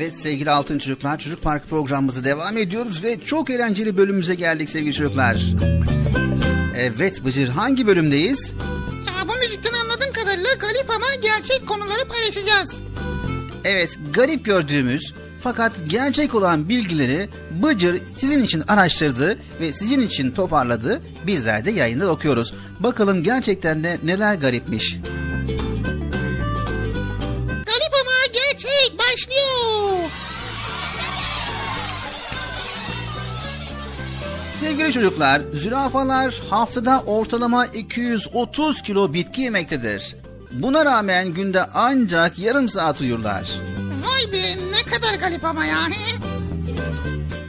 [SPEAKER 3] Evet sevgili Altın Çocuklar Çocuk Park programımızı devam ediyoruz ve çok eğlenceli bölümümüze geldik sevgili çocuklar. Evet Bıcır hangi bölümdeyiz?
[SPEAKER 5] Ya bu müzikten anladığım kadarıyla garip ama gerçek konuları paylaşacağız.
[SPEAKER 3] Evet garip gördüğümüz fakat gerçek olan bilgileri Bıcır sizin için araştırdı ve sizin için toparladı. Bizler de yayında okuyoruz. Bakalım gerçekten de neler garipmiş.
[SPEAKER 5] Garip
[SPEAKER 3] Sevgili çocuklar, zürafalar haftada ortalama 230 kilo bitki yemektedir. Buna rağmen günde ancak yarım saat uyurlar.
[SPEAKER 5] Vay be ne kadar garip ama yani.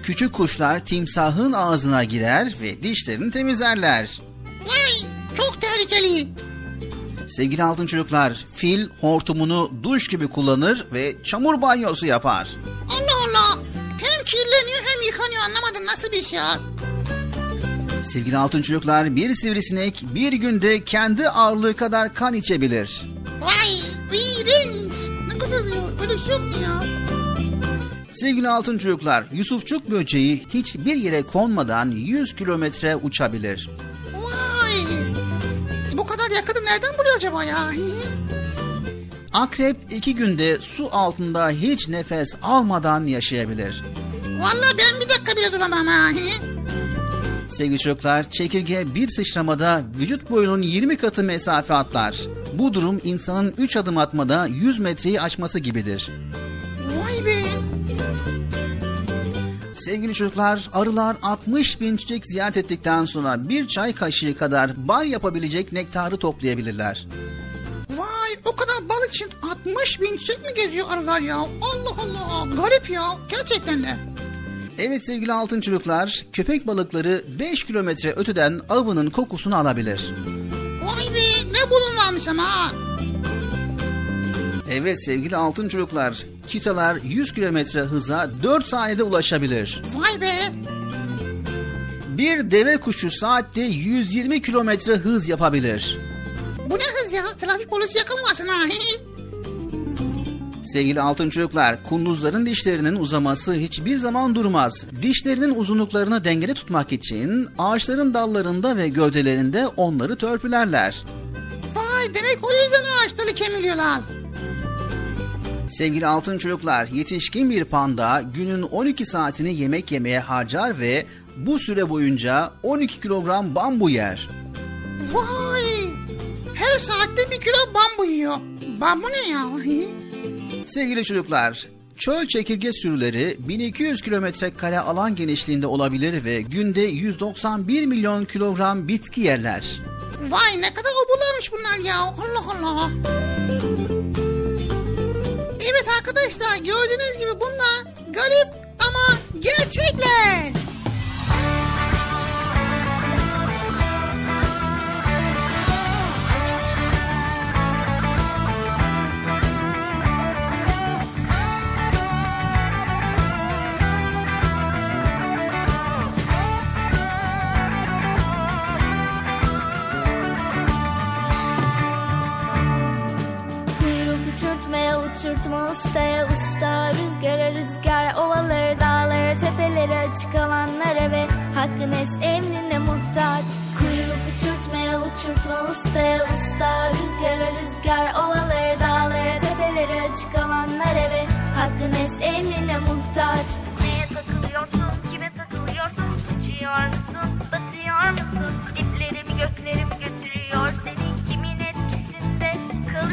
[SPEAKER 3] Küçük kuşlar timsahın ağzına girer ve dişlerini temizlerler.
[SPEAKER 5] Vay çok tehlikeli.
[SPEAKER 3] Sevgili altın çocuklar, fil hortumunu duş gibi kullanır ve çamur banyosu yapar.
[SPEAKER 5] Allah kirleniyor hem yıkanıyor anlamadım nasıl bir iş ya.
[SPEAKER 3] Sevgili altın çocuklar, bir sivrisinek bir günde kendi ağırlığı kadar kan içebilir.
[SPEAKER 5] Vay iğrenç. Ne kadar öyle şey yok mu ya?
[SPEAKER 3] Sevgili altın çocuklar, Yusufçuk böceği hiçbir yere konmadan 100 kilometre uçabilir.
[SPEAKER 5] Vay. Bu kadar yakını nereden buluyor acaba ya?
[SPEAKER 3] Akrep iki günde su altında hiç nefes almadan yaşayabilir.
[SPEAKER 5] Vallahi ben bir dakika bile duramam ha.
[SPEAKER 3] Sevgili çocuklar, çekirge bir sıçramada vücut boyunun 20 katı mesafe atlar. Bu durum insanın 3 adım atmada 100 metreyi aşması gibidir.
[SPEAKER 5] Vay be.
[SPEAKER 3] Sevgili çocuklar, arılar 60 bin çiçek ziyaret ettikten sonra bir çay kaşığı kadar bal yapabilecek nektarı toplayabilirler.
[SPEAKER 5] Vay o kadar bal için 60 bin çiçek mi geziyor arılar ya? Allah Allah garip ya gerçekten de.
[SPEAKER 3] Evet sevgili altın çocuklar, köpek balıkları 5 kilometre öteden avının kokusunu alabilir.
[SPEAKER 5] Vay be ne bulunmamış ama.
[SPEAKER 3] Evet sevgili altın çocuklar, çitalar 100 kilometre hıza 4 saniyede ulaşabilir.
[SPEAKER 5] Vay be.
[SPEAKER 3] Bir deve kuşu saatte 120 kilometre hız yapabilir.
[SPEAKER 5] Bu ne hız ya? Trafik polisi yakalamasın ha.
[SPEAKER 3] Sevgili altın çocuklar, kunduzların dişlerinin uzaması hiçbir zaman durmaz. Dişlerinin uzunluklarını dengede tutmak için ağaçların dallarında ve gövdelerinde onları törpülerler.
[SPEAKER 5] Vay demek o yüzden ağaçları kemiriyorlar.
[SPEAKER 3] Sevgili altın çocuklar, yetişkin bir panda günün 12 saatini yemek yemeye harcar ve bu süre boyunca 12 kilogram bambu yer.
[SPEAKER 5] Vay. Her saatte bir kilo bambu yiyor. Bambu ne ya?
[SPEAKER 3] Sevgili çocuklar, çöl çekirge sürüleri 1200 kilometre kare alan genişliğinde olabilir ve günde 191 milyon kilogram bitki yerler.
[SPEAKER 5] Vay ne kadar obularmış bunlar ya. Allah Allah. Evet arkadaşlar gördüğünüz gibi bunlar garip ama gerçekler.
[SPEAKER 6] Uçurtma ustaya usta Rüzgara rüzgar ovaları dağları tepeleri açık alanlara ve hakkın es emrine muhtaç Kuyruk uçurtmaya uçurtma ustaya usta Rüzgara rüzgar ovaları dağları tepeleri açık alanlara ve hakkın es emrine muhtaç
[SPEAKER 13] Neye takılıyorsun, kime takılıyorsun? Uçuyor musun, batıyor musun? Diplerimi göklerim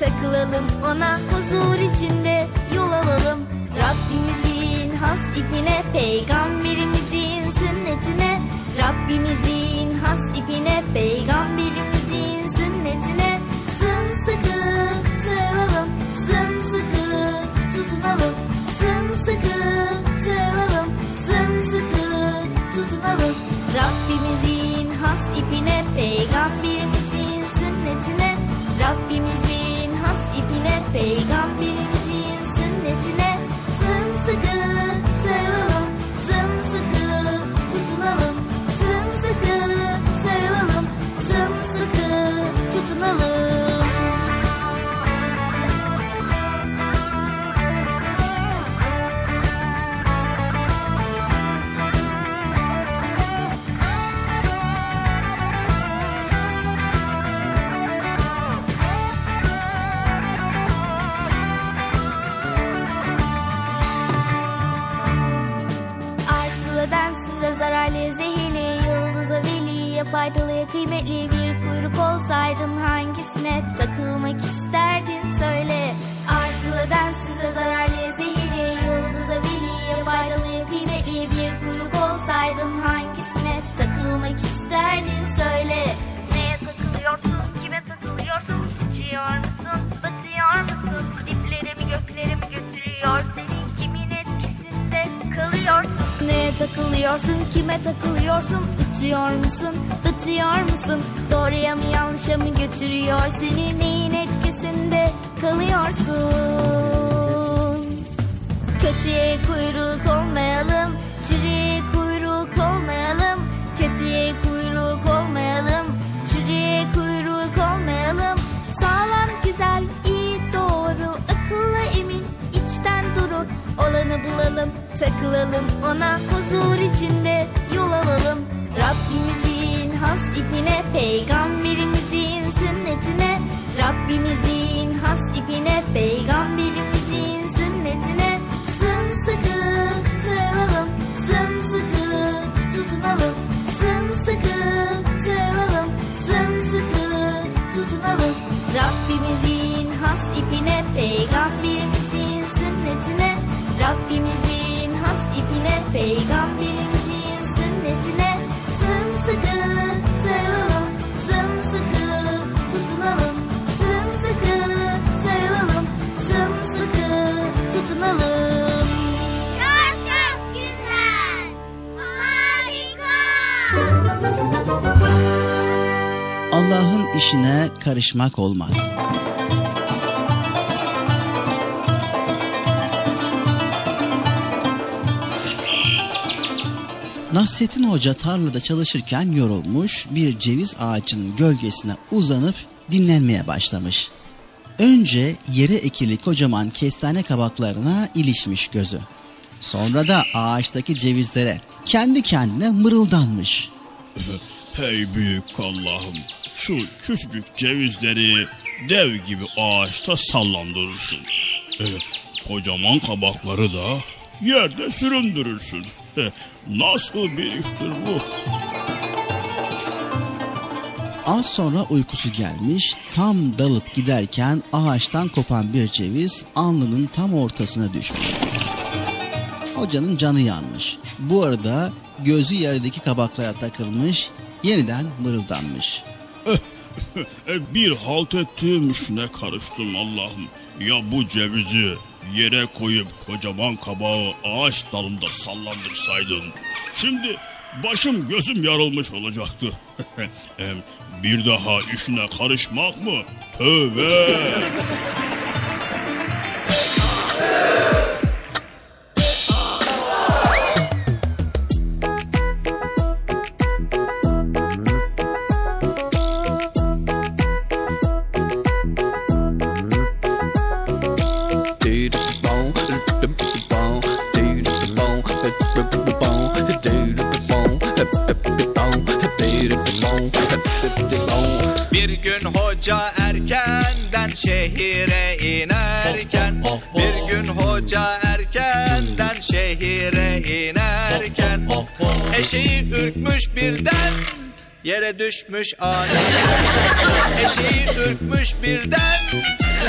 [SPEAKER 6] takılalım ona huzur içinde yol alalım. Rabbimizin has ipine, peygamberimizin sünnetine. Rabbimizin has ipine, peygamberimizin ipine, peygamberimizin
[SPEAKER 3] işine karışmak olmaz. Nasrettin Hoca tarlada çalışırken yorulmuş bir ceviz ağacının gölgesine uzanıp dinlenmeye başlamış. Önce yere ekili kocaman kestane kabaklarına ilişmiş gözü. Sonra da ağaçtaki cevizlere kendi kendine mırıldanmış.
[SPEAKER 2] Hey büyük Allah'ım şu küçücük cevizleri dev gibi ağaçta sallandırırsın. E, kocaman kabakları da yerde süründürürsün. E, nasıl bir iştir bu?
[SPEAKER 3] Az sonra uykusu gelmiş, tam dalıp giderken ağaçtan kopan bir ceviz alnının tam ortasına düşmüş. Hocanın canı yanmış. Bu arada gözü yerdeki kabaklara takılmış, yeniden mırıldanmış.
[SPEAKER 2] Bir halt ettiğim işine karıştım Allah'ım. Ya bu cevizi
[SPEAKER 14] yere koyup kocaman kabağı ağaç dalında sallandırsaydın. Şimdi başım gözüm yarılmış olacaktı. Bir daha işine karışmak mı? Tövbe.
[SPEAKER 15] Ürkmüş birden yere düşmüş aniden Eşeği ürkmüş birden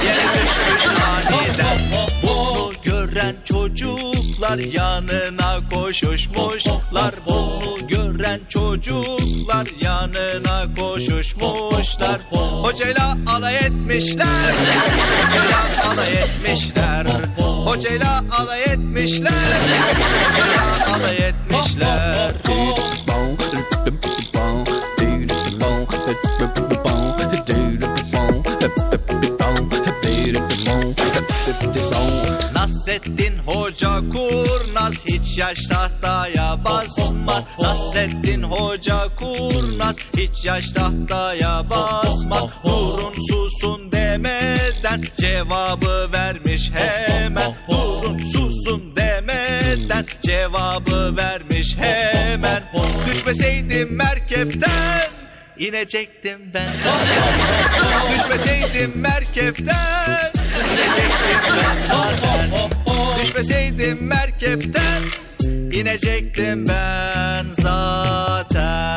[SPEAKER 15] yere düşmüş aniden. Bunu gören çocuklar yanına koşuşmuşlar. Bunu gören çocuklar yanına koşuşmuşlar. Hocayla alay etmişler Hocayla alay etmişler. Hocayla alay etmişler Hocayla alay etmişler hiç yaş tahtaya basmaz Nasreddin Hoca kurnaz. Hiç yaş tahtaya basmaz Durun susun demeden cevabı vermiş hemen. Durun susun demeden cevabı vermiş hemen. Düşmeseydim merkepten inecektim ben. Düşmeseydim merkepten inecektim ben. Zaten Düşmeseydim merkepten inecektim ben zaten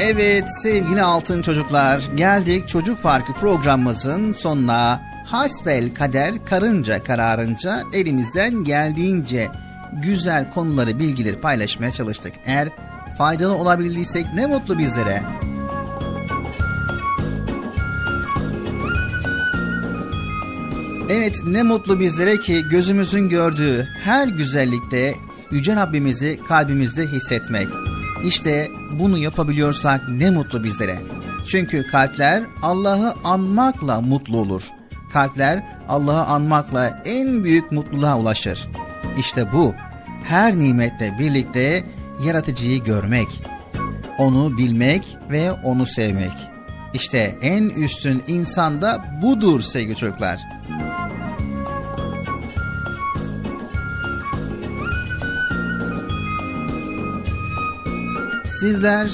[SPEAKER 3] Evet sevgili altın çocuklar geldik Çocuk Parkı programımızın sonuna. Hasbel kader karınca kararınca elimizden geldiğince güzel konuları bilgileri paylaşmaya çalıştık. Eğer faydalı olabildiysek ne mutlu bizlere. Evet ne mutlu bizlere ki gözümüzün gördüğü her güzellikte Yüce Rabbimizi kalbimizde hissetmek. İşte bunu yapabiliyorsak ne mutlu bizlere. Çünkü kalpler Allah'ı anmakla mutlu olur. Kalpler Allah'ı anmakla en büyük mutluluğa ulaşır. İşte bu her nimetle birlikte yaratıcıyı görmek, onu bilmek ve onu sevmek. İşte en üstün insanda budur sevgili çocuklar. Sizler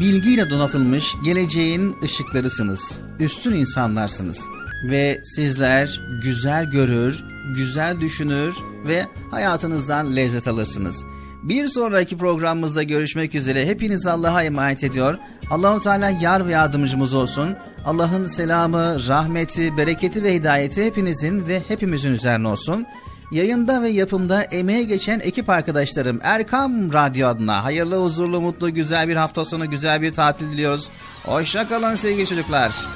[SPEAKER 3] bilgiyle donatılmış geleceğin ışıklarısınız. Üstün insanlarsınız. Ve sizler güzel görür, güzel düşünür ve hayatınızdan lezzet alırsınız. Bir sonraki programımızda görüşmek üzere. Hepiniz Allah'a emanet ediyor. Allahu Teala yar ve yardımcımız olsun. Allah'ın selamı, rahmeti, bereketi ve hidayeti hepinizin ve hepimizin üzerine olsun. Yayında ve yapımda emeğe geçen ekip arkadaşlarım Erkam Radyo adına hayırlı, huzurlu, mutlu, güzel bir hafta sonu, güzel bir tatil diliyoruz. Hoşçakalın sevgili çocuklar.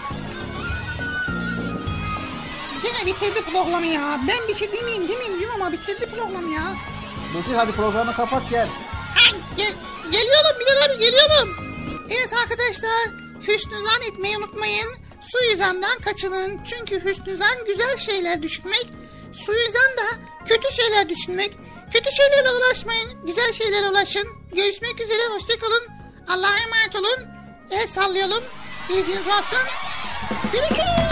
[SPEAKER 5] Yine bitirdi programı ya. Ben bir şey demeyeyim demeyeyim diyorum ama bitirdi programı ya.
[SPEAKER 3] Betül hadi programı kapat gel.
[SPEAKER 5] Ay, gel, geliyorum Bilal abi geliyorum. Evet arkadaşlar hüsnü zan etmeyi unutmayın. Suizandan kaçının. Çünkü hüsnü zan güzel şeyler düşünmek. Suizan da kötü şeyler düşünmek. Kötü şeylerle ulaşmayın. Güzel şeylere ulaşın. Görüşmek üzere. Hoşçakalın. Allah'a emanet olun. El sallayalım. Bilginiz olsun. Görüşürüz.